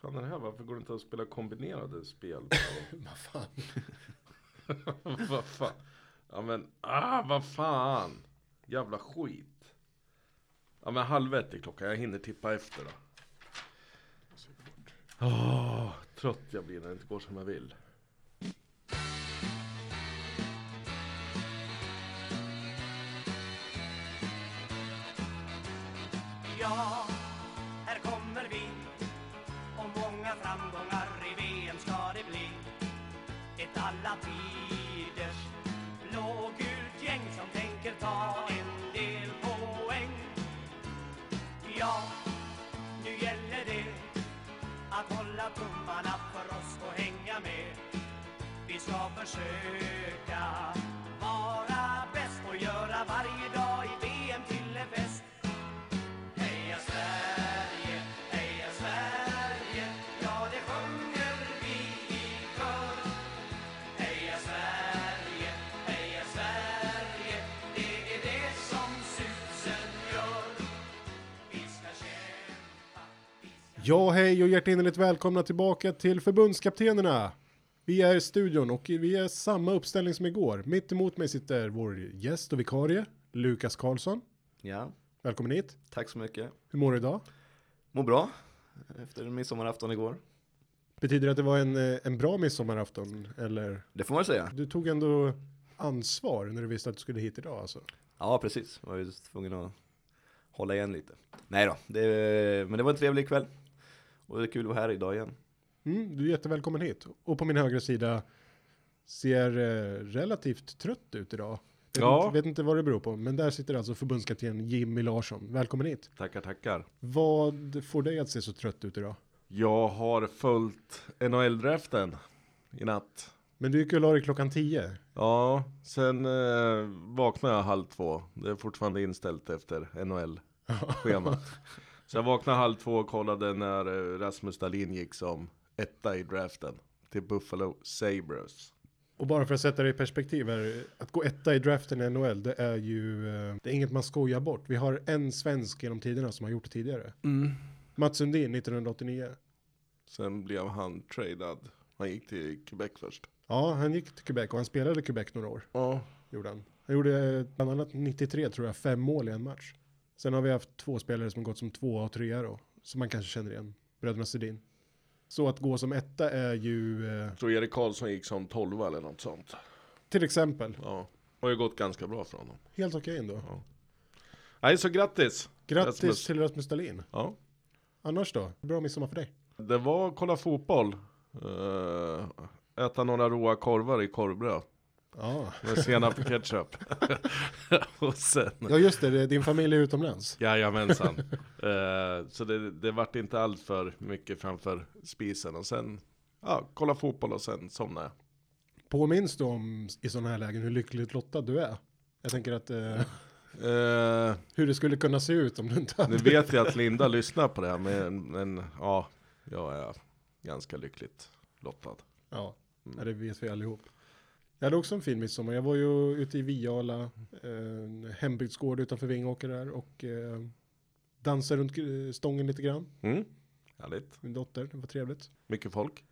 fan är det här? Varför går det inte att spela kombinerade spel? Vad fan. vad fan? Ja men, ah vad fan! Jävla skit. Ja men halv ett är klockan, jag hinner tippa efter då. Åh, trött jag blir när det inte går som jag vill. Ja, hej och hjärtinnerligt välkomna tillbaka till förbundskaptenerna. Vi är i studion och vi är samma uppställning som igår. Mitt emot mig sitter vår gäst och vikarie, Lukas Karlsson. Ja, Välkommen hit. tack så mycket. Hur mår du idag? Mår bra efter midsommarafton igår. Betyder det att det var en, eh, en bra midsommarafton? Eller? Det får man säga. Du tog ändå ansvar när du visste att du skulle hit idag alltså. Ja, precis. Jag var ju tvungen att hålla igen lite. Nej då, det, men det var en trevlig kväll. Och det är kul att vara här idag igen. Mm, du är jättevälkommen hit. Och på min högra sida ser eh, relativt trött ut idag. Vet, Ja. inte, vet inte vad det beror på, men där sitter alltså förbundskapten Jimmy Larsson. Välkommen hit. Tackar, tackar. Vad får dig att se så trött ut idag? Jag har följt NHL-draften i natt. Men du gick och la dig klockan 10. Ja, sen eh, vaknade jag halv två. Det är fortfarande inställt efter NHL-schemat. Så jag vaknade halv två och kollade när eh, Rasmus Dahlin gick som etta i draften till Buffalo Sabres. Och bara för att sätta det i perspektiv här, att gå etta i draften i NHL, det är ju, eh, det är inget man skojar bort. Vi har en svensk genom tiderna som har gjort det tidigare. Mats Sundin 1989. Sen blev han tradad. Han gick till Quebec först. Ja, han gick till Quebec och han spelade Quebec några år. Ja, Gjorde han. Han gjorde bland annat 93 tror jag, fem mål i en match. Sen har vi haft två spelare som gått som tvåa och trea då, som man kanske känner igen. Bröderna Sedin. Så att gå som etta är ju, eh, tror Erik Karlsson gick som tolva eller något sånt. till exempel, Ja, har ju gått ganska bra för honom. helt okej ändå. Nej, så grattis! Grattis Rasmus. till Rasmus Dahlin. Ja. Annars då? Bra midsommar för dig. Det var kolla fotboll. Uh, äta några råa korvar i korvbröd. Ja. Med senap och ketchup. och sen, ja, just det, din familj är utomlands. jajamensan. uh, så det, det vart inte allt för mycket framför spisen. Och sen, ja, kolla fotboll och sen somna jag. Påminns du om i sådana här lägen hur lyckligt lottad du är? Jag tänker att eh, Uh, hur det skulle kunna se ut om du inte hade... nu vet jag att Linda lyssnar på det här, men, men ja, jag är ganska lyckligt lottad. Ja, ja, det vet vi allihop. Jag hade också en fin midsommar. Jag var ju ute i Viala, en hembygdsgård utanför Vingåker där och eh, dansade runt eh, stången lite grann. Mm, härligt. Min dotter, det var trevligt. Mycket folk.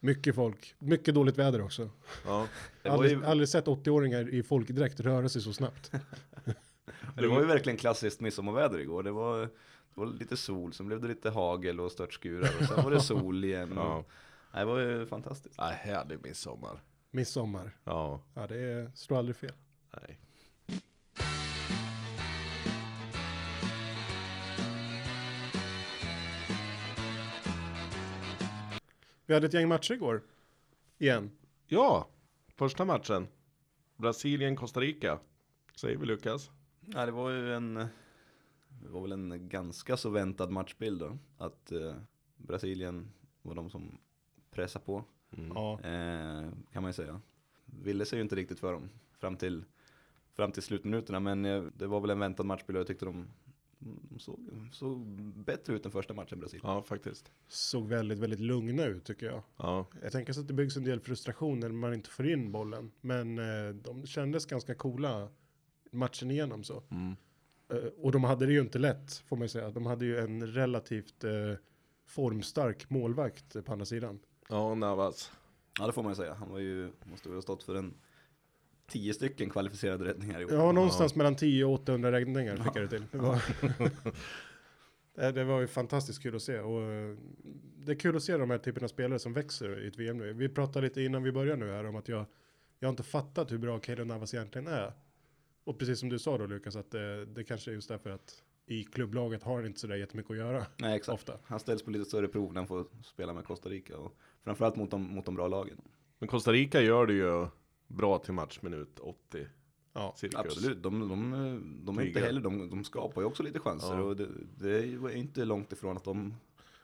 Mycket folk, mycket dåligt väder också. Ja. Aldrig, ju, aldrig sett 80-åringar i folkdräkt röra sig så snabbt. det var ju verkligen klassiskt midsommarväder igår. Det var, det var lite sol, sen blev det lite hagel och störtskurar och sen var det sol igen. Ja. Och, nej, det var ju fantastiskt. Nej, härlig midsommar. Midsommar, Ja, ja det är, slår aldrig fel. nej. Vi hade ett gäng matcher igår. Igen. Ja, första matchen. Brasilien-Costa Rica. Säger vi Lukas. Ja, det var ju en, det var väl en ganska så väntad matchbild då. Att eh, Brasilien var de som pressade på. Ja. Eh, man ju säga. Ville sig ju inte riktigt för dem fram till, fram till slutminuterna. Men eh, det var väl en väntad matchbild och jag tyckte de, de såg, såg bättre ut än första matchen Brasilien. Ja, faktiskt. Såg väldigt, väldigt lugna ut tycker jag. Ja, Jag tänker så att det byggs en del frustration när man inte får in bollen. Men eh, de kändes ganska coola matchen igenom så. mm. Eh, och de hade det ju inte lätt får man ju säga. De hade ju en relativt eh, formstark målvakt på andra sidan. Ja, Navas. Ja det får man ju säga. Han var ju, måste väl ha stått för en tio stycken kvalificerade räddningar i år. Ja, någonstans mellan 10 och 800 räddningar fick jag det till. Det var, det, det var ju fantastiskt kul att se. Och eh, det är kul att se de här typerna av spelare som växer i ett VM nu. Vi pratade lite innan vi började nu här om att jag, jag har inte fattat hur bra Kaden Navas egentligen är. Och precis som du sa då Lukas, att det, det kanske är just därför att i klubblaget har han inte sådär jättemycket att göra. Nej exakt. Ofta. Han ställs på lite större prov när han får spela med Costa Rica. Och framförallt mot de, mot de bra lagen. Men Costa Rica gör det ju bra till matchminut 80 Ja, cirkus. Absolut, de, de, de är inte heller, de, de skapar ju också lite chanser. Ja. Och det, det är ju inte långt ifrån att de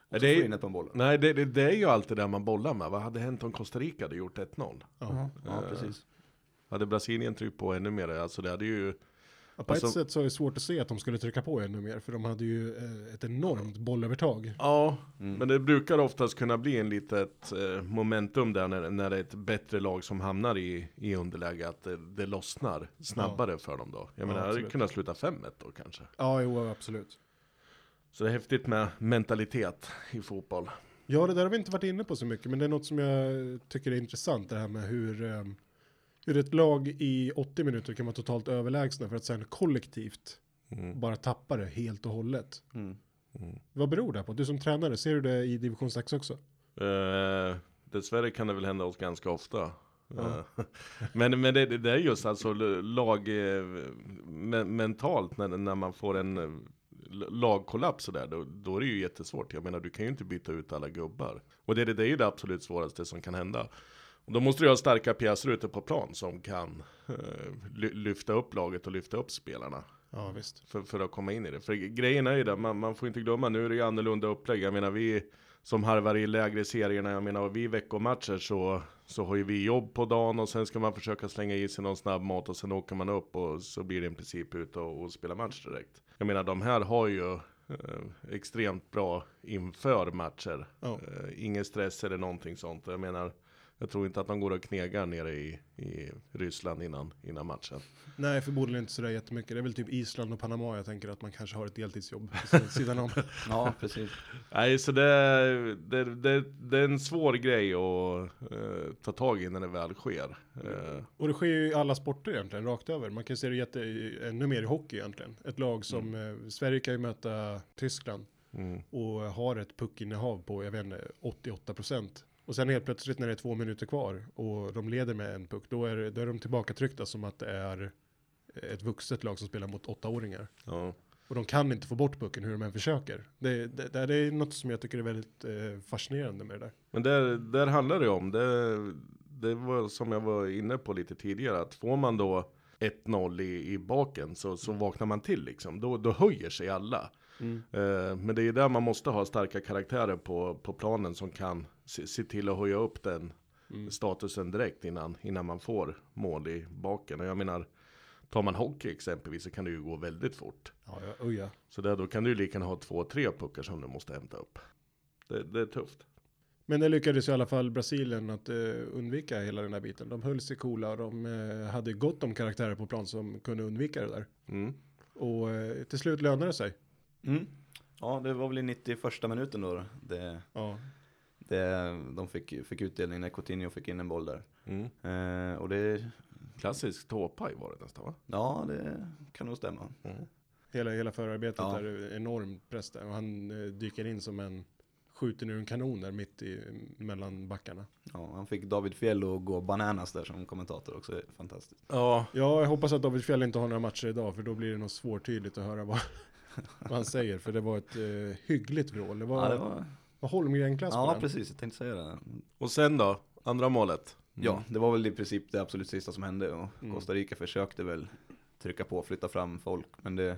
också det är- får in ett par bollar. Nej, det, det, det är ju alltid det man bollar med. Vad hade hänt om Costa Rica hade gjort 1-0? ja. Ja, Eh, precis. Hade Brasilien tryckt på ännu mer? Alltså det hade ju... Ja, på Alltså- ett sätt så är det svårt att se att de skulle trycka på ännu mer, för de hade ju eh, ett enormt bollövertag. Ja, Mm. men det brukar oftast kunna bli en litet eh, momentum där när, när det är ett bättre lag som hamnar i, i underläge, att det, det lossnar snabbare för dem då. Jag Ja, menar, det hade absolut. kunnat sluta 5-1 då kanske. Ja, jo, absolut. Så det är häftigt med mentalitet i fotboll. Ja, det där har vi inte varit inne på så mycket, men det är något som jag tycker är intressant, det här med hur, hur ett lag i 80 minuter kan vara totalt överlägsna för att sen kollektivt Mm. bara tappa det helt och hållet. Mm. Vad beror det på? Du som tränare, ser du det i division 6 också? Eh, dessvärre kan det väl hända oss ganska ofta. Ja. Eh, men men det, det är just alltså lag eh, me- mentalt när, när man får en lagkollaps sådär, då, då är det ju jättesvårt. Jag menar, du kan ju inte byta ut alla gubbar. Och det, det, det är ju det absolut svåraste som kan hända. Och då måste du ha starka pjäser ute på plan som kan eh, ly- lyfta upp laget och lyfta upp spelarna Ja, visst. för, för att komma in i det. För grejen är ju det, man, man får inte glömma, nu är det ju annorlunda upplägg. Jag menar vi som harvar i lägre serierna, jag menar vi veckomatcher så, så har ju vi jobb på dagen och sen ska man försöka slänga i sig någon snabb mat och sen åker man upp och så blir det i princip ut och, och spela match direkt. Jag menar de här har ju eh, extremt bra inför matcher. Eh, ingen stress eller någonting sånt. Jag menar, jag tror inte att de går och knegar nere i, i Ryssland innan, innan matchen. Nej, förmodligen inte sådär jättemycket. Det är väl typ Island och Panama jag tänker att man kanske har ett deltidsjobb vid sidan om. Ja, precis. Nej, så det, det, det, det är en svår grej att eh, ta tag i när det väl sker. Eh, Och det sker ju i alla sporter egentligen, rakt över. Man kan se det jätte, ännu mer i hockey egentligen. Ett lag som, eh, Sverige kan ju möta Tyskland mm. och har ett puckinnehav på, jag vet inte, 88 procent. Och sen helt plötsligt när det är två minuter kvar och de leder med en puck, då är, då är de tillbaka tryckta som att det är ett vuxet lag som spelar mot åttaåringar. ja. Och de kan inte få bort pucken hur de än försöker. Det, det, det är något som jag tycker är väldigt eh, fascinerande med det där. Men där, där handlar det om, det, det var som jag var inne på lite tidigare, att får man då 1-0 i, i baken så, så vaknar man till liksom. Då, då höjer sig alla. Eh, men det är där man måste ha starka karaktärer på, på planen som kan se, se till att höja upp den statusen direkt innan, innan man får mål i baken. Och jag menar, tar man hockey exempelvis så kan det ju gå väldigt fort. Ja, ja, oj ja. Så där, då kan du ju lika gärna ha två, tre puckar som du måste hämta upp. Det, det är tufft. Men det lyckades i alla fall Brasilien att eh, undvika hela den här biten. De höll sig coola och de eh, hade gott om karaktärer på plan som kunde undvika det där. Mm. Och eh, till slut lönade det sig. Mm. Ja, det var väl i 91 minuten då. Det, Ja, det, de fick, fick utdelning när Coutinho fick in en boll där. Mm. Eh, och det, Klassisk tåpaj var det nästan va? ja det kan nog stämma. hela, hela förarbetet Ja. är enorm press där. Och han eh, dyker in som en skjuten ur en kanon där mitt i, mellan backarna. Ja, han fick David Fjell att gå bananas där som kommentator också, det är fantastiskt. Ja, Ja, jag hoppas att David Fjell inte har några matcher idag för då blir det nog svårtydligt att höra vad, vad han säger. För det var ett eh, hyggligt vrål. Det var, Ja, det var, var Holmgren-klass på ja den. precis, jag tänkte säga det. och sen då? Andra målet? Ja, det var väl i princip det absolut sista som hände och Mm. Costa Rica försökte väl trycka på och flytta fram folk, men det,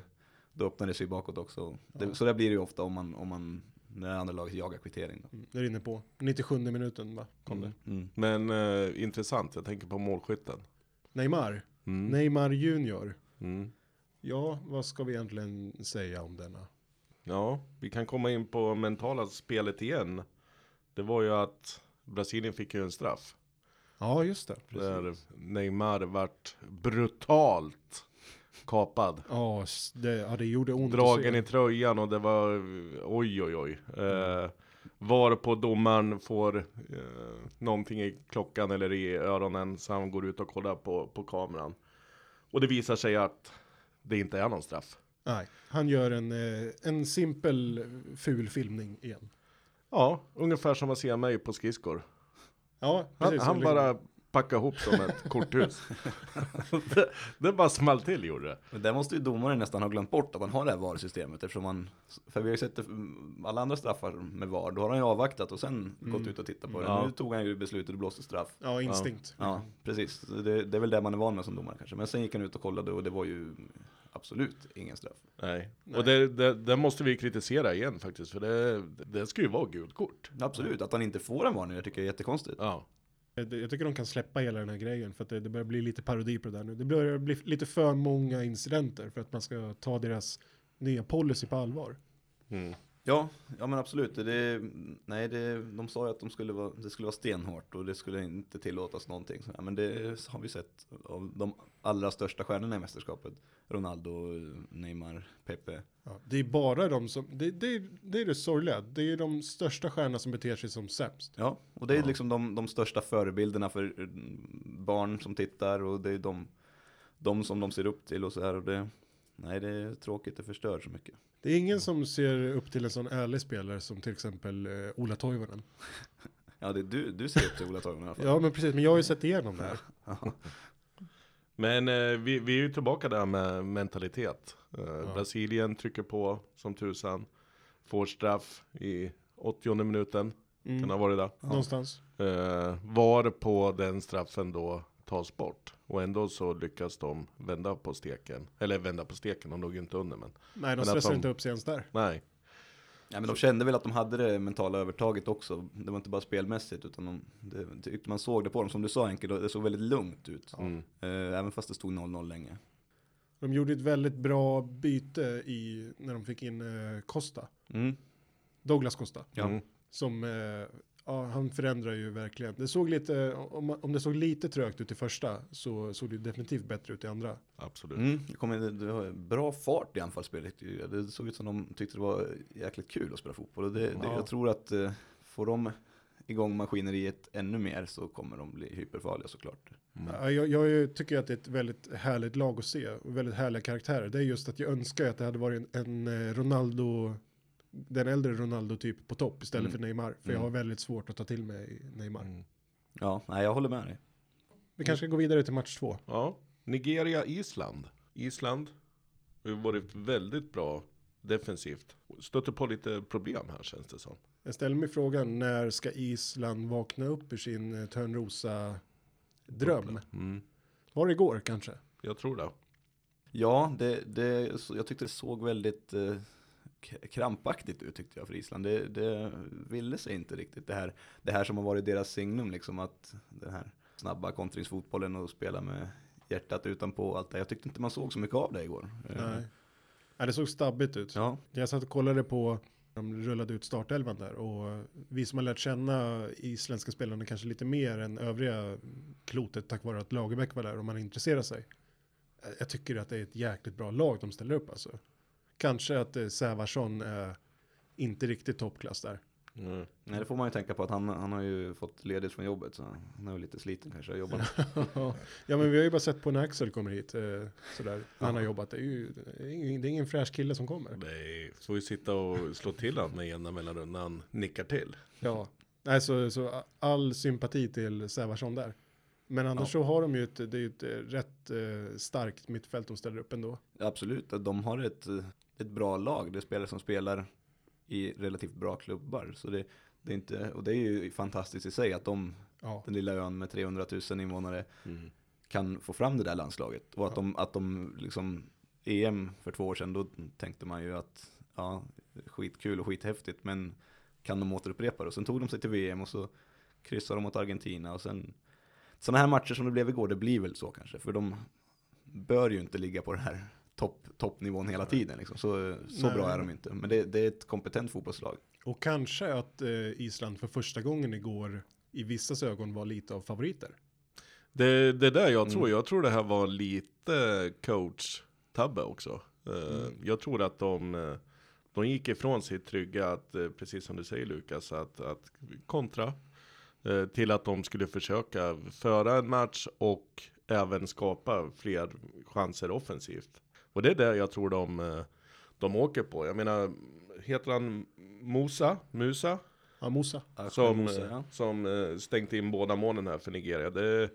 då öppnade det sig bakåt också. Det, Ja. Så där blir det ju ofta om man, om man när andra laget jagar kvittering. Då. Mm, Där inne på 97 minuten va? Kom Mm. det. Mm. Men eh, intressant, jag tänker på målskytten. Neymar. Mm. Neymar Junior. Mm. Ja, vad ska vi egentligen säga om denna? Ja, vi kan komma in på mentala spelet igen. Det var ju att Brasilien fick ju en straff. Ja, just det. Där Neymar vart brutalt kapad. Ja, det, ja, det gjorde ont Dragen i tröjan och det var oj oj oj. Eh, var på domaren får eh, någonting i klockan eller i öronen så han går ut och kollar på, på kameran. Och det visar sig att det inte är någon straff. Nej, han gör en, eh, en simpel ful filmning igen. Ja, ungefär som att se mig på skridskor. Ja, Han, precis. han bara packade ihop som ett korthus. det, det bara small till gjorde det. Men där måste ju domaren nästan ha glömt bort att han har det här VAR-systemet eftersom han, för vi har ju sett det, alla andra straffar med VAR, då har han ju avvaktat och sen gått ut och tittat på det. Ja. Nu tog han ju beslutet och blåste straff. Ja, instinkt. Ja, precis. Det, det är väl det man är van med som domare kanske. Men sen gick han ut och kollade och det var ju absolut ingen straff. Nej. Nej. Och det, det, det måste vi kritisera igen faktiskt, för det, det ska ju vara gult kort. Absolut, att han inte får en varning, det tycker jag är jättekonstigt. Ja. Jag jag tycker de kan släppa hela den här grejen för att det, det börjar bli lite parodi på det där nu. Det börjar bli lite för många incidenter för att man ska ta deras nya policy på allvar. Mm. Ja, ja men absolut. Det, nej, det, de sa ju att de skulle vara, det skulle vara stenhårt och det skulle inte tillåtas någonting. Så, men det har vi sett av de allra största stjärnorna i mästerskapet. Ronaldo, Neymar, Pepe. Ja, det är bara de som, det, det, det är det sorgliga. Det är de största stjärnorna som beter sig som sämst. Ja, och det är Ja. liksom de, de största förebilderna för eh, barn som tittar och det är de, de som de ser upp till och så här. Och det, nej, det är tråkigt, det förstör så mycket. Det är ingen som ser upp till en sån ärlig spelare som till exempel eh, Ola Toivonen. Ja, det, du, du ser upp till Ola Toivonen i alla fall. Ja, men precis. Men jag har ju sett igenom det här. Men eh, vi, vi är ju tillbaka där med mentalitet. Eh, Brasilien trycker på som tusan. Får straff i 80 minuten. Kan Mm. ha varit det. Någonstans. Eh, var på den straffen då tas bort. Och ändå så lyckas de vända på steken. Eller vända på steken, de låg ju inte under men. Nej, de Men att stressar de- inte upp sig ens där. Nej. Ja, men de kände väl att de hade det mentala övertaget också. Det var inte bara spelmässigt utan de, det, tyckte man såg det på dem. Som du sa Henke, det såg väldigt lugnt ut. Mm. Eh, även fast det stod 0-0 länge. De gjorde ett väldigt bra byte i, när de fick in eh, Costa. Mm. Douglas Costa. Ja. Mm. Som, eh, ja, han förändrar ju verkligen. Det såg lite, om, om det såg lite trögt ut i första så såg det definitivt bättre ut i andra. Absolut. Mm. Det, kom, det, det var bra fart i anfallsspelet. Det såg ut som de tyckte det var jäkligt kul att spela fotboll. Och det, det, Ja. jag tror att eh, får de igång maskineriet ännu mer så kommer de bli hyperfarliga såklart. Ja, Jag, jag tycker att det är ett väldigt härligt lag att se och väldigt härliga karaktärer. Det är just att jag önskar att det hade varit en, en eh, Ronaldo, den äldre Ronaldo typ på topp istället Mm. för Neymar. För jag Mm. har väldigt svårt att ta till mig Neymar. Mm. Ja, nej, jag håller med dig. Vi kanske ska gå vidare till match två. Ja. Nigeria, Island. Island har varit väldigt bra defensivt. Stöter på lite problem här känns det som. Jag ställer mig frågan, när ska Island vakna upp ur sin eh, Törnrosa dröm? Mm. Var det igår kanske? Jag tror det. Ja, det, det, jag tyckte det såg väldigt eh, krampaktigt ut tyckte jag för Island. Det, det ville sig inte riktigt det här, det här som har varit deras signum, liksom att den här snabba kontringsfotbollen och spela med hjärtat utanpå och allt det. Jag tyckte inte man såg så mycket av det igår. Eh, Nej. Ja, det såg stabbigt ut. Ja, Jag satt och kollade på, de rullade ut startelvan där och vi som har lärt känna isländska spelarna kanske lite mer än övriga klotet tack vare att Lagerbäck var där och man intresserar sig. Jag tycker att det är ett jäkligt bra lag de ställer upp alltså. Kanske att eh, Sävarsson är inte riktigt toppklass där. Mm. nej det får man ju tänka på att han, han har ju fått ledigt från jobbet så han är ju lite sliten kanske av jobbat. ja men vi har ju bara sett på när Axel kommer hit eh, sådär. Han har jobbat. Det är ju det är ingen, fräsch kille som kommer. Nej, får ju sitta och slå till han med jämna mellanrum när han nickar till. Ja, nej, så, så all sympati till Sävarsson där. Men annars så har de ju ett, det är ju ett rätt eh, starkt mittfält de ställer upp ändå. Absolut, de har ett, eh, ett bra lag. Det är spelare som spelar i relativt bra klubbar. Så det, det är inte, och det är ju fantastiskt i sig att de, Ja, den lilla ön med 300 000 invånare, Mm. kan få fram det där landslaget. Och att de, att de liksom, EM för två år sedan, då tänkte man ju att, ja, skitkul och skithäftigt, men kan de återupprepa det? Och sen tog de sig till VM och så kryssade de mot Argentina och sen, sådana här matcher som det blev igår, det blir väl så kanske, för de bör ju inte ligga på den här topp, toppnivån hela tiden. Liksom. Så, så Nej. bra är de inte. Men det, det är ett kompetent fotbollslag. och kanske att eh, Island för första gången igår i vissas ögon var lite av favoriter. Det, det där jag tror, jag tror det här var lite coach-tabbe också. Eh, Jag tror att de, eh, de gick ifrån sitt trygga, att, eh, precis som du säger Lukas, att, att kontra. eh, Till att de skulle försöka föra en match och även skapa fler chanser offensivt. Och det är det jag tror de, eh, de åker på. Jag menar, heter han Musa? Musa? Ja, Mosa. Som, Mose, eh, ja. som eh, stängt in båda målen här för Nigeria. Det,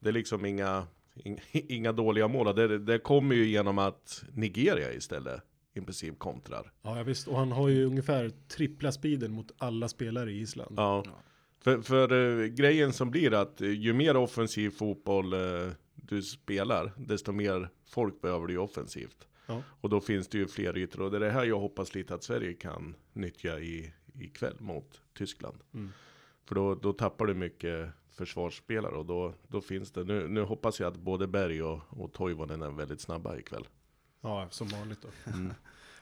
det är liksom inga, inga, dåliga mål. Det, det kommer ju genom att Nigeria istället i princip kontrar. Ja, ja, visst. Och han har ju ungefär trippla speeden mot alla spelare i Island. Ja. Ja. För, för eh, grejen som blir att ju mer offensiv fotboll eh, du spelar, desto mer folk behöver du ju offensivt. Ja. Och då finns det ju fler ytor. Och det är det här jag hoppas lite att Sverige kan nyttja i, ikväll mot Tyskland. Mm. För då, då tappar du mycket försvarsspelare och då, då finns det, nu, nu hoppas jag att både Berg och, och Toivonen är väldigt snabba ikväll. Ja, som vanligt då.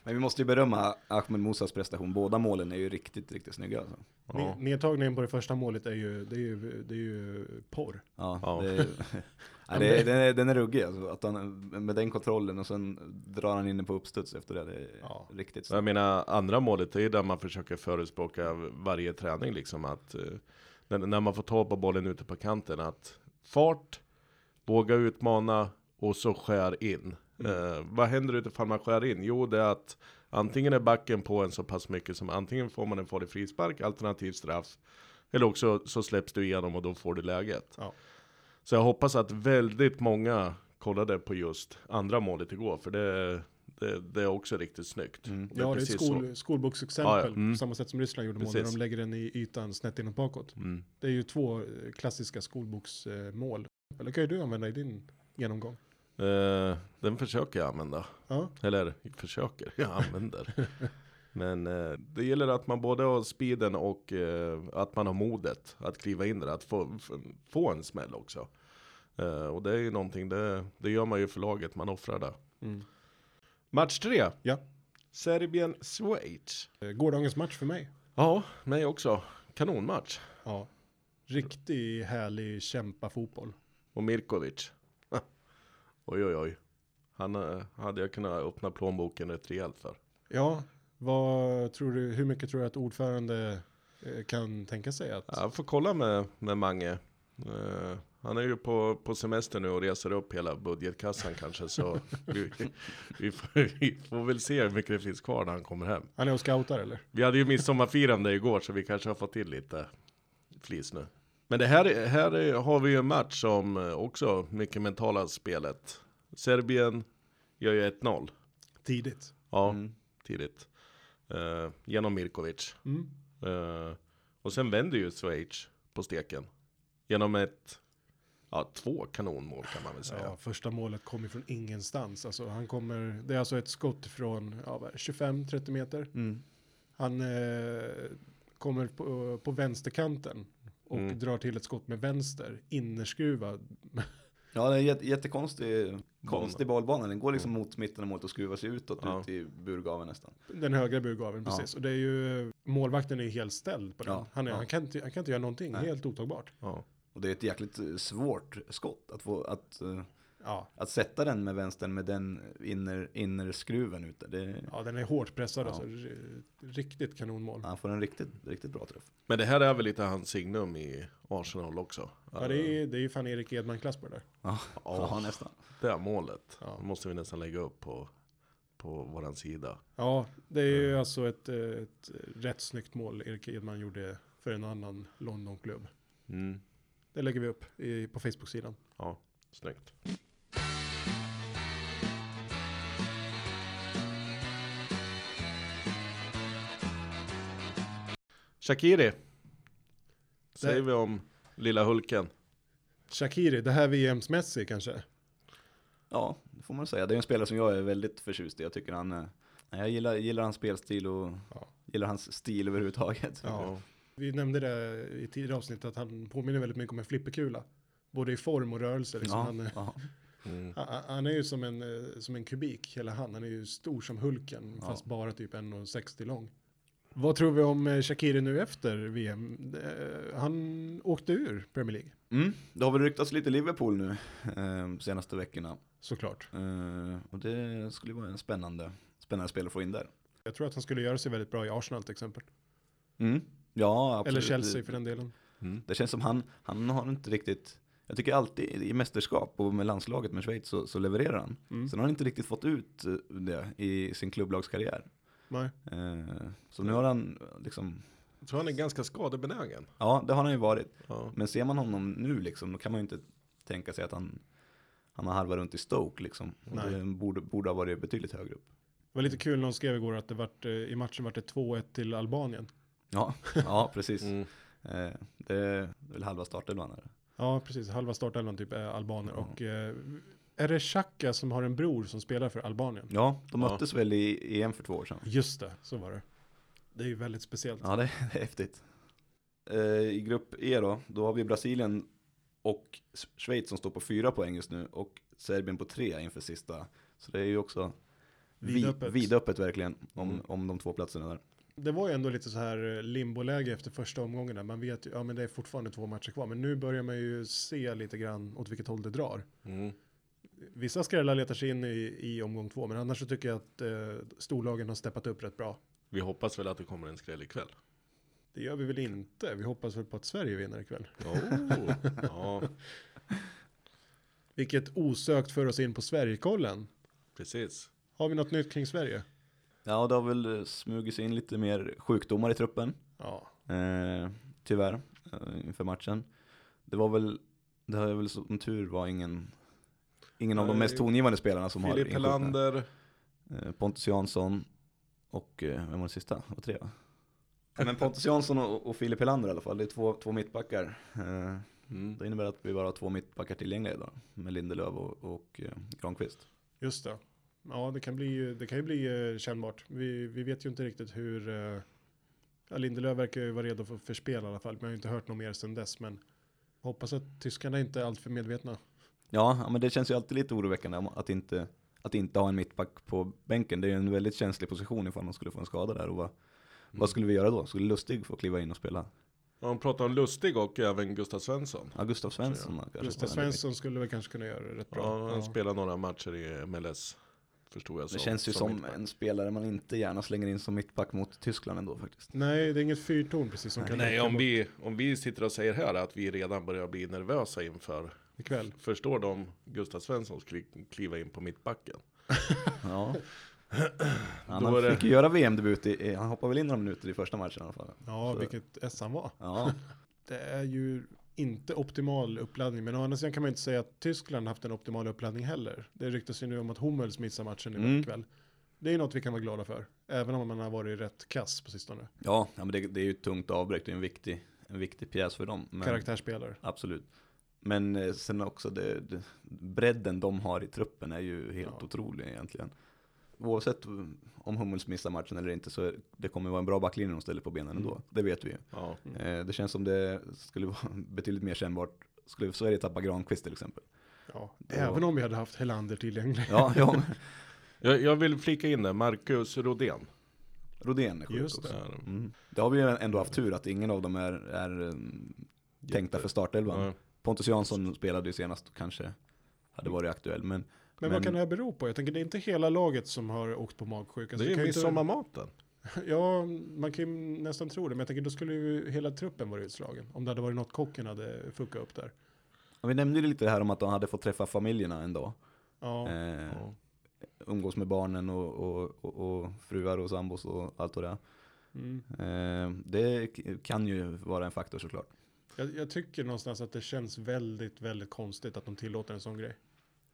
Men vi måste ju berömma Ahmed Musas prestation. Båda målen är ju riktigt, riktigt snygga. Alltså. Ja. Ne- Nedtagningen på det första målet är ju, det är ju, det är ju porr. Ja, Ja. Det är, nej, det är, den, är, den är ruggig alltså. Att han, med den kontrollen och sen drar han in den på uppstuds efter det. Det är Ja. riktigt Så jag menar, andra målet är ju där man försöker förespråka varje träning liksom att eh, när, man får ta på bollen ute på kanten att fart, våga utmana och så skär in. Eh, vad händer utifrån man skär in? Jo, det är att antingen är backen på en så pass mycket som antingen får man en farlig frispark, alternativ straff, eller också så släpps du igenom och då får du läget. Ja. Så jag hoppas att väldigt många kollade på just andra målet igår, för det, det, det är också riktigt snyggt. Mm. Ja, det är ett precis skol, skolboksexempel. Ja, ja. Mm. På samma sätt som Ryssland gjorde mål när Precis. de lägger den i ytan snett inåt bakåt. Mm. Det är ju två eh, klassiska skolboksmål. Eller kan ju du använda i din genomgång. Eh, den försöker jag använda. Ja, Eller försöker, jag använder. Men eh, det gäller att man både har speeden och eh, att man har modet att kliva in där, att få, få en smäll också. Eh, och det är ju någonting, det, det gör man ju för laget, man offrar det. mm. Match tre. Ja. Serbien-Schweiz. Eh, Gårdagens match för mig. Ja, mig också. Kanonmatch. Ja. Riktig härlig kämpa fotboll. Och Mirkovic. oj, oj, oj. Han eh, hade jag kunnat öppna plånboken rätt rejält för. Ja, vad tror du, hur mycket tror du att ordförande eh, kan tänka sig att? Jag får kolla med, med Mange. Eh, han är ju på, på semester nu och reser upp hela budgetkassan kanske så vi, vi, får, vi får väl se hur mycket det finns kvar när han kommer hem. Han är och scoutar eller? Vi hade ju midsommarfirande igår så vi kanske har fått till lite flis nu. Men det här, här är- har vi ju en match som eh, också mycket mentala spelet. Serbien gör ju 1-0. Tidigt. Ja, Mm. tidigt. Eh, genom Mirkovic. Mm. Eh, och sen vänder ju Schweiz på steken. Genom ett, ja två kanonmål kan man väl säga. Ja, första målet kommer från ingenstans. Alltså, han kommer, det är alltså ett skott från ja, vad är det, 25-30 meter. Mm. Han eh, kommer på, på vänsterkanten och Mm. drar till ett skott med vänster, innerskruvad. Ja, det är en jätte, jättekonstig konstig bollbana. Den går liksom Mm. mot mitten av målet och skruvar sig utåt Ja. ut i burgaven nästan. Den högra burgaven, Ja. precis. Och det är ju, målvakten är ju helt ställd på den. Ja, Han, är, ja. han, kan inte, han kan inte göra någonting, Nej. helt otagbart. Ja. Och det är ett jäkligt eh, svårt skott att få, att, eh, Ja. att sätta den med vänstern med den inner, innerskruven ute. Det, ja, den är hårt pressad Ja. alltså. Riktigt kanonmål. han får en riktigt, riktigt bra träff. Men det här är väl lite hans signum i Arsenal också. Ja, det är, det är ju fan Erik Edman-klass på det där. Ja, Ja. nästan. Det här målet Ja. det måste vi nästan lägga upp på, på våran sida. Ja, det är ju alltså ett, ett rätt snyggt mål Erik Edman gjorde för en annan Londonklubb. Mm. Det lägger vi upp i, på Facebook-sidan. Ja, snyggt. Shakiri. Säger Det- vi om lilla Hulken. Shakiri, det här VMs Messi kanske? Ja, det får man säga. Det är en spelare som jag är väldigt förtjust i. Jag tycker han, eh, jag gillar, gillar hans spelstil och Ja. gillar hans stil överhuvudtaget. Ja. Vi nämnde det i tidigare avsnitt att han påminner väldigt mycket om en flipperkula. Både i form och rörelse. Liksom. Ja, Han, är- ja. Mm. han, han är ju som en, eh, som en kubik, hela han. Han är ju stor som Hulken, Ja. fast bara typ 1,60 lång. Vad tror vi om eh, Shakiri nu efter VM? Eh, Han åkte ur Premier League, Mm, det har väl ryktats lite Liverpool nu eh, senaste veckorna. såklart. Eh, och det skulle vara en spännande, spännande spel att få in där. Jag tror att han skulle göra sig väldigt bra i Arsenal till exempel. Mm. Ja, absolut. Eller Chelsea för den delen. Mm. Det känns som han, han har inte riktigt, jag tycker alltid i mästerskap och med landslaget med Schweiz så, så levererar han. Mm. Sen har han inte riktigt fått ut eh, det i sin klubblagskarriär. Nej. Eh, så nu har han liksom, Jag tror han är ganska skadebenägen. ja det har han ju varit. Ja. Men ser man honom nu liksom, då kan man ju inte tänka sig att han, han har halva runt i Stoke liksom. Och Nej. det borde, borde ha varit betydligt högre upp. Det var lite kul när de skrev igår att det vart, eh, i matchen vart det 2-1 till Albanien. Ja, ja precis. Mm. Eh, det är väl halva startelvan. Ja, precis. Halva startelvan typ är albaner. Ja. Och eh, är det Xhaka som har en bror som spelar för Albanien? Ja, de Ja. möttes väl i EM för två år sedan. Just det, så var det. Det är ju väldigt speciellt. Ja, det, det är häftigt. Eh, I grupp E då, då har vi Brasilien och Schweiz som står på fyra poäng just nu och Serbien på tre inför sista. Så det är ju också vid, Vidöppet. vidöppet verkligen om, Mm. om de två platserna där. Det var ju ändå lite så här eh, limboläge efter första omgången där. Man vet ju, ja men det är fortfarande två matcher kvar. Men nu börjar man ju se lite grann åt vilket håll det drar. Mm. Vissa skrällar letar sig in i, i omgång två. Men annars så tycker jag att eh, storlagen har steppat upp rätt bra. Vi hoppas väl att det kommer en skräll ikväll. Det gör vi väl inte. Vi hoppas väl på att Sverige vinner ikväll. Oh. ja, Vilket osökt för oss in på Sverigekollen. precis. Har vi något nytt kring Sverige? Ja, det har väl eh, smugit sig in lite mer sjukdomar i truppen. Ja, Eh, tyvärr, eh, inför matchen. Det var väl, det har väl som tur var ingen, ingen av de Nej, mest tongivande spelarna som har Filip. Helander. Eh, Pontus Jansson och, eh, vem var det sista? Det var tre va? Men Pontus Jansson och, och Filip Helander i alla fall, det är två, två mittbackar. Eh, Mm. det innebär att vi bara har två mittbackar tillgängliga idag, med Lindelöf och, och eh, Granqvist. just det. Ja, det kan, bli, det kan ju bli eh, kännbart. Vi, vi vet ju inte riktigt hur... Eh, ja, Lindelöf verkar ju vara redo för, för spel i alla fall. Men jag har inte hört något mer sedan dess. Men hoppas att tyskarna inte är alltör medvetna. Ja, ja, men det känns ju alltid lite oroväckande om att inte, att inte ha en mittback på bänken. Det är ju en väldigt känslig position ifall man skulle få en skada där. Och vad, vad skulle vi göra då? Skulle Lustig få kliva in och spela? Ja, Han pratar om Lustig och även Gustav Svensson. Ja, Gustav Svensson. Gustav Svensson skulle väl kanske kunna göra det rätt bra. Ja, han spelar några matcher i MLS. Förstod jag Det som. känns ju som mittback. en spelare man inte gärna slänger in som mittback mot Tyskland ändå faktiskt. Nej, det är inget fyrtorn precis som kan Nej, om vi, om vi sitter och säger här att vi redan börjar bli nervösa inför. Ikväll. Förstår de Gustav Svensson skulle kliva in på mittbacken? Ja. Han det- fick ju göra VM-debut, i, i- han hoppade väl in några minuter i första matchen i alla fall. Ja, Så- vilket S han var. Ja, Det är ju inte optimal uppladdning. Men å andra sidan kan man inte säga att Tyskland haft en optimal uppladdning heller. Det ryktas ju nu om att Hummels missar matchen Mm. ikväll. Det är något vi kan vara glada för. Även om man har varit rätt kass på sistone. ja, ja men det, det är ju ett tungt avbräck, det är en viktig, en viktig pjäs för dem. Men, Karaktärsspelare. Absolut. Men eh, sen också det, det, bredden de har i truppen är ju helt Ja. otrolig egentligen. Oavsett om Hummels missar matchen eller inte så det kommer vara en bra backlinje de ställer på benen ändå. Mm. Det vet vi ju. Ja. Eh, det känns som det skulle vara betydligt mer kännbart. Skulle Sverige tappa Granqvist till exempel. Ja. Då- Även om vi hade haft Helander tillgänglig. Ja, ja Jag, jag vill flika in det, Marcus Rodén. Rodén är sjuk Just också. det. Mm. Det har vi ju ändå haft tur att ingen av dem är, är mm, tänkta för startelvan. Pontus Jansson spelade ju senast och kanske hade varit aktuell. Men, Men, vad kan det här bero på? Jag tänker det är inte hela laget som har åkt på magsjuka. Så Det är ju midsommarmaten. inte, Ja, man kan ju nästan tro det. Men jag tänker då skulle ju hela truppen vara utslagen. Om det hade varit något kocken hade fuckat upp där. Ja, vi nämnde ju lite det här om att de hade fått träffa familjerna en dag. Ja, Eh, Ja. umgås med barnen och, och, och, och fruar och sambos och allt och det. mm. Eh, det kan ju vara en faktor såklart. Jag, jag tycker någonstans att det känns väldigt, väldigt konstigt att de tillåter en sån grej.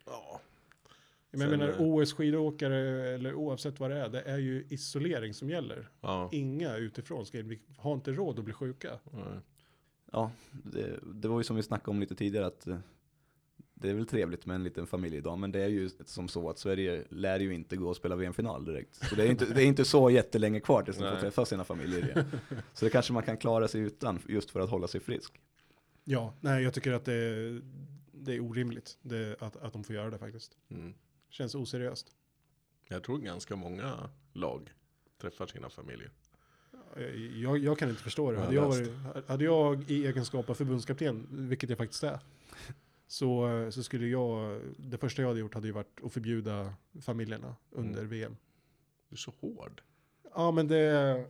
Ja. Men jag Sen, menar eh, OS-skidåkare eller oavsett vad det är, det är ju isolering som gäller. Ja. Inga utifrån ska in. Vi har inte råd att bli sjuka. Nej. Ja, det, det var ju som vi snackade om lite tidigare att eh, det är väl trevligt med en liten familjedag, men det är ju som så att Sverige lär ju inte gå och spela VM-final direkt. Så det är inte, det är inte så jättelänge kvar tills de får träffa sina familjer igen. Så det kanske man kan klara sig utan, just för att hålla sig frisk. Ja, nej, jag tycker att det är, det är orimligt det, att, att de får göra det faktiskt. Mm. Känns oseriöst. Jag tror ganska många lag träffar sina familjer. Jag, jag kan inte förstå det. Hade jag, varit, hade jag i egenskap av förbundskapten, vilket jag faktiskt är, så, så skulle jag, det första jag hade gjort hade ju varit att förbjuda familjerna under VM. Du är så hård. Ja, men det,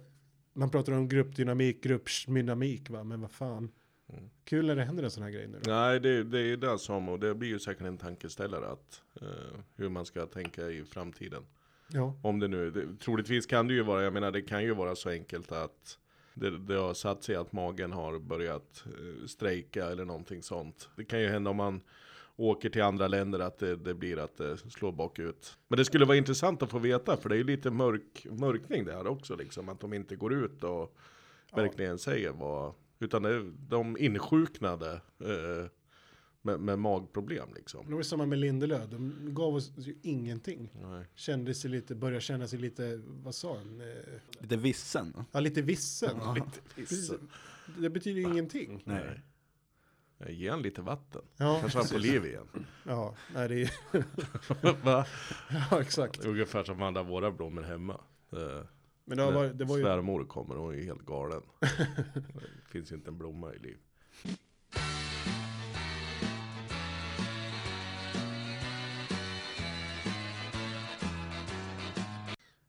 man pratar om gruppdynamik, gruppdynamik va, men vad fan. Mm. Kul när det händer en sån här grej nu då. Nej, det, det är det som, och det blir ju säkert en tankeställare att eh, hur man ska tänka i framtiden. Ja, Om det nu, det, troligtvis kan det ju vara, jag menar det kan ju vara så enkelt att det, det har satt sig att magen har börjat eh, strejka eller någonting sånt. Det kan ju hända om man åker till andra länder att det, det blir att det slår bakut. Men det skulle vara intressant att få veta, för det är ju lite mörk, mörkning det här också liksom, att de inte går ut och verkligen säger vad, utan det, de insjuknade eh, med, med magproblem liksom. det var samma med Lindelöf, de gav oss ju ingenting. Nej. Kände sig lite, började känna sig lite, vad sa han? Eh, Lite vissen. Ja, lite vissen. Ja. Precis. Det betyder ju ingenting. Nej. Ge han lite vatten. Ja, Kanske han får liv igen. Ja, nej, det är, Va? ja, exakt. Ungefär som alla våra blommor hemma. Eh, Men det, varit, det var ju, Svärmor kommer och hon är helt galen. det finns inte en blomma i liv.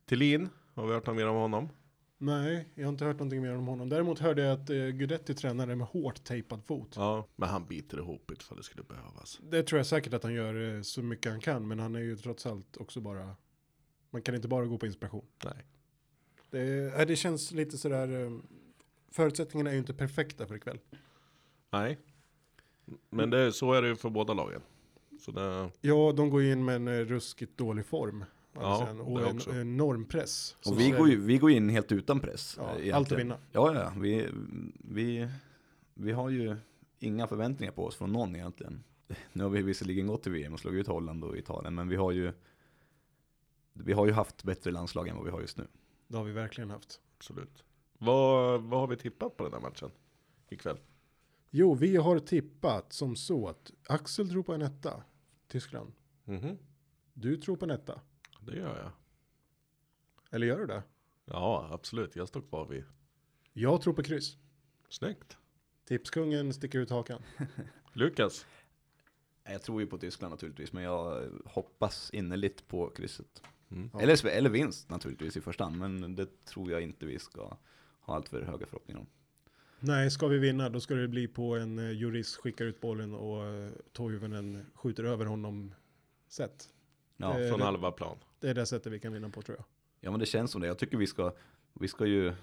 Tillin, har vi hört något mer om honom? nej, jag har inte hört någonting mer om honom. Däremot hörde jag att eh, Guidetti tränade med hårt tejpad fot. Ja, men han biter ihop ifall det skulle behövas. Det tror jag säkert att han gör eh, så mycket han kan, men han är ju trots allt också bara, man kan inte bara gå på inspiration. Nej. Det, nej, det känns lite sådär, eh, förutsättningarna är ju inte perfekta för ikväll. Nej. Men det, så är det ju för båda lagen. Så det, Ja, de går ju in med en eh, ruskigt dålig form. Ja, Sen, och en enorm press. Så Och vi Sverige- går, ju, vi går in helt utan press. Ja, allt att vinna. Ja, ja, vi, vi, vi har ju inga förväntningar på oss från någon egentligen. Nu har vi visserligen gått till VM och slagit ut Holland och Italien, men vi har ju vi har ju haft bättre landslag än vad vi har just nu. Det har vi verkligen haft. absolut. Vad, vad har vi tippat på den här matchen? Ikväll? Jo, vi har tippat som så att Axel tror på en etta, Tyskland. Mhm, Du tror på en etta. Det gör jag. Eller gör du det? Ja, absolut. Jag står kvar vid. Jag tror på kryss. Snyggt. Tipskungen sticker ut hakan. Lukas? Jag tror ju på Tyskland naturligtvis, men jag hoppas innerligt på krysset. Mm. Ja. Eller, eller vinst naturligtvis i första hand, men det tror jag inte vi ska ha allt för höga förhoppningar om. Nej, ska vi vinna då ska det bli på en eh, jurist skickar ut bollen och eh, Toivonen skjuter över honom sätt. Ja, Eh, Från halva plan. Det är det sättet vi kan vinna på tror jag. ja men det känns som det. Jag tycker vi ska, vi ska ju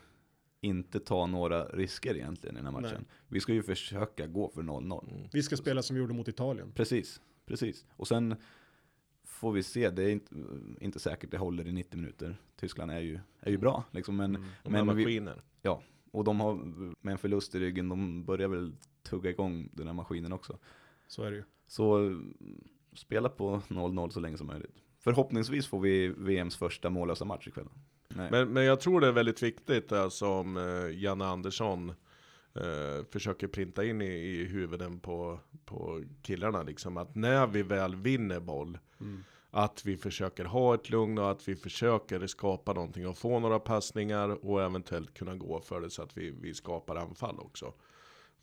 inte ta några risker egentligen i den här matchen. Nej. Vi ska ju försöka gå för 0-0. Mm. Vi ska spela som vi gjorde mot Italien. Precis, precis. Och sen får vi se, det är inte, inte säkert det håller i 90 minuter. Tyskland är ju, är ju bra, liksom, men, Mm. De här vi- maskiner. och de har med en förlust i ryggen, de börjar väl tugga igång den här maskinen också. Så är det ju. Så spela på 0-0 så länge som möjligt. Förhoppningsvis får vi VMs första mållösa match ikväll. Nej. Men, men jag tror det är väldigt viktigt det som eh, Janne Andersson eh, försöker printa in i, i huvuden på, på killarna. Liksom, att när vi väl vinner boll, Mm. att vi försöker ha ett lugn och att vi försöker skapa någonting och få några passningar och eventuellt kunna gå för det så att vi, vi skapar anfall också.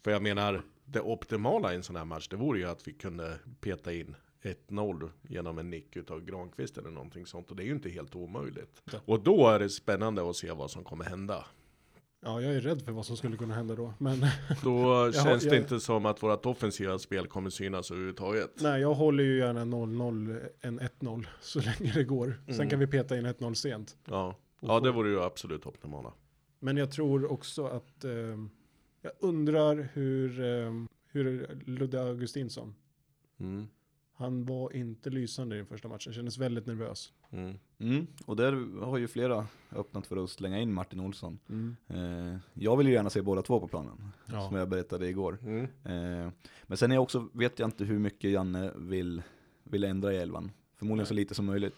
För jag menar, det optimala i en sån här match, det vore ju att vi kunde peta in 1-0 genom en nick utav Granqvist eller någonting sånt. Och det är ju inte helt omöjligt. Och då är det spännande att se vad som kommer hända. Ja, jag är rädd för vad som skulle kunna hända då. Men Då känns det jag- inte som att vårt offensiva spel kommer synas överhuvudtaget. nej, jag håller ju gärna 0-0 än 1-0 så länge det går. Sen Mm. kan vi peta in 1-0 sent. Ja, ja det vore ju absolut optimala. Men jag tror också att ehm, jag undrar hur, um, hur Ludde Augustinsson, Mm. Han var inte lysande i den första matchen, kändes väldigt nervös. Mm. Mm, och där har ju flera öppnat för att slänga in Martin Olsson. Eh, jag vill ju gärna se båda två på planen, Ja. som jag berättade igår. Mm. Eh, men sen är jag också, vet jag inte hur mycket Janne vill, vill ändra i elvan. Förmodligen så lite som möjligt.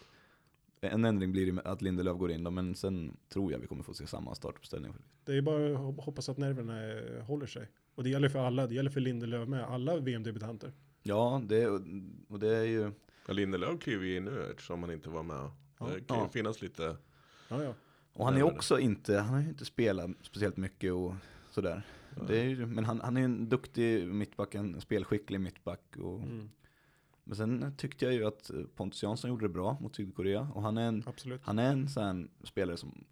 En ändring blir att Lindelöf går in då, men sen tror jag vi kommer få se samma startuppställning. Det är bara att hop- hoppas att nerverna eh, håller sig. Och det gäller för alla, det gäller för Lindelöf med, alla VM-debutanter. Ja, det, och det är ju, Ja, Lindelöf kliver ju in nu eftersom han inte var med. Ja. Det kan ju Ja. finnas lite... Ja, ja. och han är också inte, han har ju inte spelat speciellt mycket och sådär. Det är ju, men han, han är en duktig mittback, en spelskicklig mittback. Och, Mm, Men sen tyckte jag ju att Pontus Jansson gjorde det bra mot Sydkorea. Och han är en, absolut. han är en sån spelare som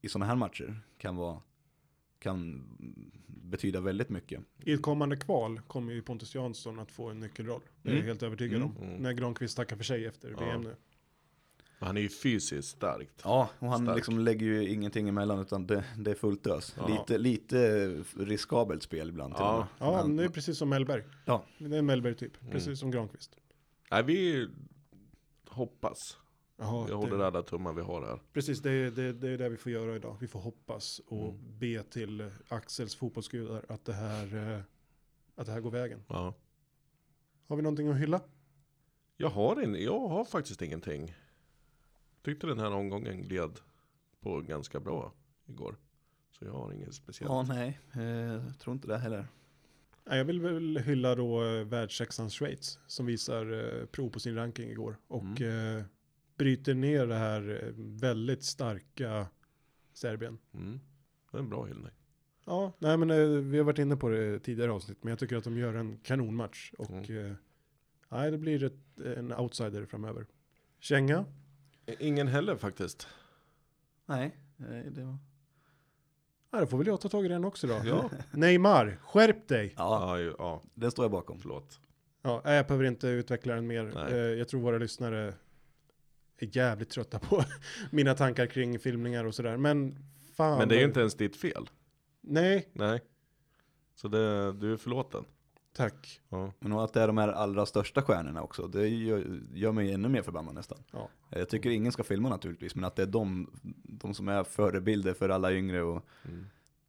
i sådana här matcher kan vara, kan betyda väldigt mycket. I ett kommande kval kommer ju Pontus Jansson att få en nyckelroll. Det är jag Mm. helt övertygad Mm. om. Mm. När Granqvist tackar för sig efter Ja. VM nu. Han är ju fysiskt starkt. Ja, och han Stark. liksom lägger ju ingenting emellan utan det, det är fullt ös. Ja. Lite, lite riskabelt spel ibland till Ja. Ja, Men- det är precis som Mellberg. Ja. Det är en Mellberg-typ. Mm. Precis som Granqvist. Nej, vi hoppas. Jaha, Jag håller det, alla tummar vi har här. precis, det är, det, det är det vi får göra idag. Vi får hoppas och Mm. be till Axels fotbollsgudar att det här, eh, att det här går vägen. Ja. Har vi någonting att hylla? Jag har, in, jag har faktiskt ingenting. Tyckte den här omgången gled på ganska bra igår. Så jag har inget speciellt. Ja, nej, eh, jag tror inte det heller. Jag vill väl hylla då eh, världssexan Schweiz som visar eh, prov på sin ranking igår och eh, bryter ner det här eh, väldigt starka Serbien. Mm. Det är en bra hyllning. Ja, nej men eh, vi har varit inne på det tidigare avsnitt, men jag tycker att de gör en kanonmatch och Mm. eh, nej, det blir ett, en outsider framöver. Känga, Ingen heller faktiskt. Nej, det var... nej, då får väl jag ta tag i den också då. Ja, Neymar, skärp dig! Ja, ja, ja den står jag bakom. förlåt. Ja, jag behöver inte utveckla den mer. Nej. Jag tror våra lyssnare är jävligt trötta på mina tankar kring filmningar och sådär. Men fan. Men det är ju inte ens ditt fel. Nej, Nej. Så det, du är förlåten. tack. Ja. Men att det är de här allra största stjärnorna också, det gör, gör mig ännu mer förbannad nästan. Ja. Jag tycker ingen ska filma naturligtvis, men att det är de, de som är förebilder för alla yngre och Mm.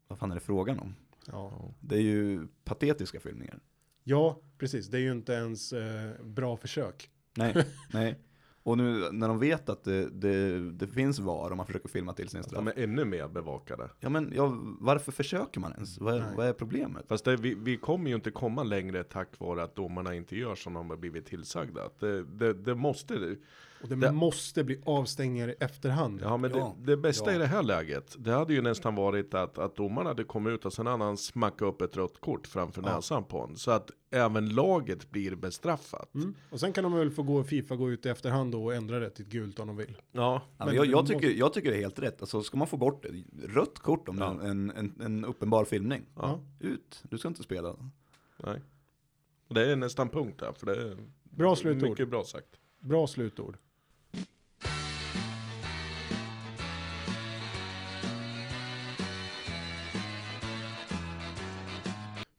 vad fan är det frågan om? Ja. Det är ju patetiska filmningar. ja, precis. Det är ju inte ens eh, bra försök. Nej, nej. Och nu när de vet att det, det, det finns VAR om man försöker filma till sin straff. De är ännu mer bevakade. Ja men ja, varför försöker man ens? Vad, är- vad är problemet? Fast det, vi, vi kommer ju inte komma längre tack vare att domarna inte gör som de har blivit tillsagda. Att Det, det, det måste, Och det, Det- måste bli avstängningar i efterhand. ja men Ja. det, det bästa Ja. i det här läget, det hade ju nästan varit att, att domaren hade kommit ut och sen hade han smackat upp ett rött kort framför Ja. näsan på honom. Så att även laget blir bestraffat. Mm. Och sen kan de väl få gå Fifa gå ut i efterhand då och ändra det till ett gult om de vill. Ja, Men men jag, jag, måste- tycker, jag tycker det är helt rätt. Alltså ska man få bort det, rött kort om Ja. en, en, en uppenbar filmning. ja, Ut, du ska inte spela. nej. Det är nästan punkt där, för det är Bra slutord. mycket bra sagt. Bra slutord.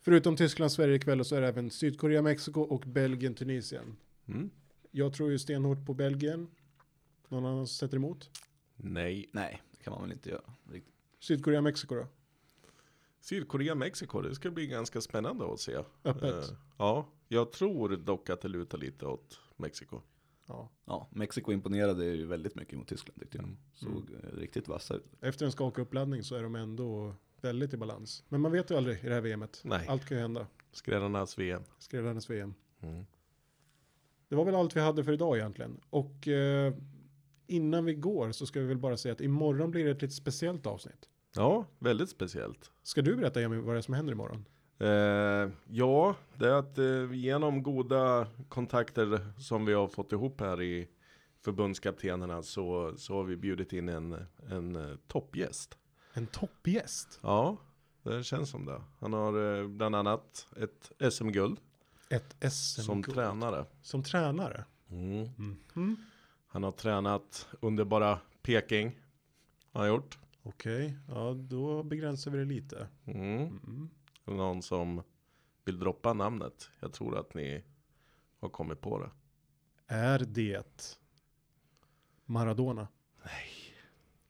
Förutom Tyskland, Sverige ikväll så är det även Sydkorea, Mexiko och Belgien, Tunisien. Mm. Jag tror ju stenhårt på Belgien. Någon annan som sätter emot? Nej. Nej, det kan man väl inte göra. Riktigt. Sydkorea, Mexiko då? Sydkorea, Mexiko, det ska bli ganska spännande att se. Öppet. Eh, ja, jag tror dock att det lutar lite åt Mexiko. Ja. Ja, Mexiko imponerade ju väldigt mycket mot Tyskland tyckte jag. Mm. Såg eh, riktigt vassa ut. Efter en skaka uppladdning så är de ändå väldigt i balans. Men man vet ju aldrig i det här VMet. Nej. Allt kan ju hända. Skrällarnas VM. Hennes VM. Mm. Det var väl allt vi hade för idag egentligen. Och eh, innan vi går så ska vi väl bara säga att imorgon blir det ett lite speciellt avsnitt. Ja, väldigt speciellt. Ska du berätta Emil vad det är som händer imorgon? Eh, ja, det är att eh, genom goda kontakter som vi har fått ihop här i förbundskaptenerna så, så har vi bjudit in en, en eh, toppgäst. En toppgäst. Ja, det känns som det. Han har eh, bland annat ett SM-guld Ett SM som tränare. Som tränare. Mm. Mhm. Han har tränat underbara Peking. Har han gjort. Okej, ja då begränsar vi det lite. Mm. Mm. Någon som vill droppa namnet. Jag tror att ni har kommit på det. Är det Maradona?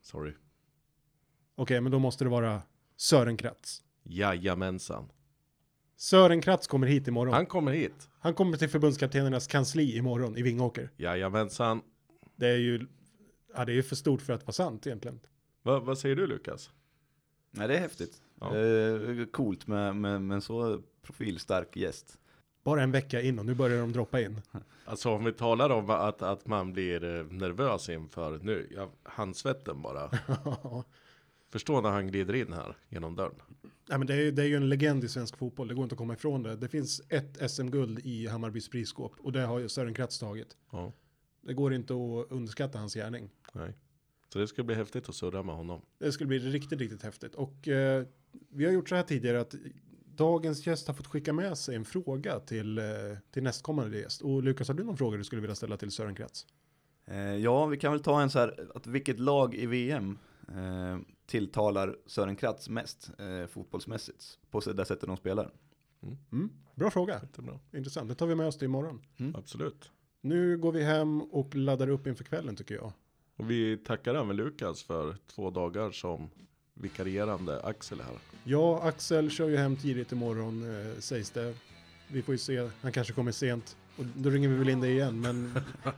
Sorry. Okej, men då måste det vara Sören Kratz. Jajamensan. Sören Kratz kommer hit imorgon. Han Han, kommer hit. kommer till förbundskaptenernas kansli imorgon i Vingåker. Jajamensan. Det är ju ja, det är ju för stort för att vara sant egentligen. Va, vad säger du Lukas? Nej, det är häftigt. Ja. Eh, coolt med, med, med en så profilstark gäst. Bara en vecka in och nu börjar de droppa in. Alltså om vi talar om att, att man blir eh, nervös inför nu. Ja, handsvetten bara. Förstå när han glider in här genom dörren. ja, men det, är, det är ju en legend i svensk fotboll, det går inte att komma ifrån det. Det finns ett SM-guld i Hammarbys prisskåp och det har ju Sören Kratz tagit. Ja, Det går inte att underskatta hans gärning. nej. Så det ska bli häftigt att surra med honom. Det skulle bli riktigt, riktigt häftigt. Och eh, vi har gjort så här tidigare att dagens gäst har fått skicka med sig en fråga till, eh, till nästkommande gäst. Och Lukas, har du någon fråga du skulle vilja ställa till Sören Kratz? Eh, ja, vi kan väl ta en så här, att vilket lag i VM eh, tilltalar Sören Kratz mest eh, fotbollsmässigt på det sättet de spelar? Mm, bra fråga. Jättebra. Intressant. Det tar vi med oss till imorgon. Absolut. Nu går vi hem och laddar upp inför kvällen tycker jag. Och vi tackar även Lukas för två dagar som vikarierande Axel här. Ja, Axel kör ju hem tidigt imorgon eh, sägs det. Vi får ju se, han kanske kommer sent. Och då ringer vi väl in dig igen, men,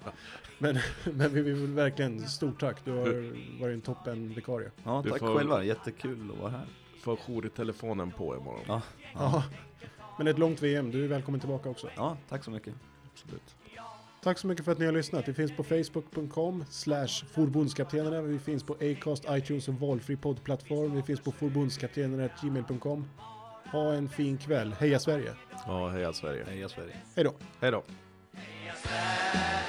men, men vi vill verkligen stort tack. Du har varit en toppen vikarie. Ja, Du tack får- själva, jättekul att vara här. Får jour i telefonen på imorgon. Ja, Ja. Men ett långt VM, du är välkommen tillbaka också. ja tack så mycket. Absolut. Tack så mycket för att ni har lyssnat. Vi finns på facebook.com slash forbundskaptenerna. Vi finns på Acast, iTunes och valfri poddplattform. Vi finns på forbundskaptenerna.gmail.com. Ha en fin kväll. Heja Sverige! Ja, heja Sverige. Heja Sverige. Hej då! Hej då. Heja Sverige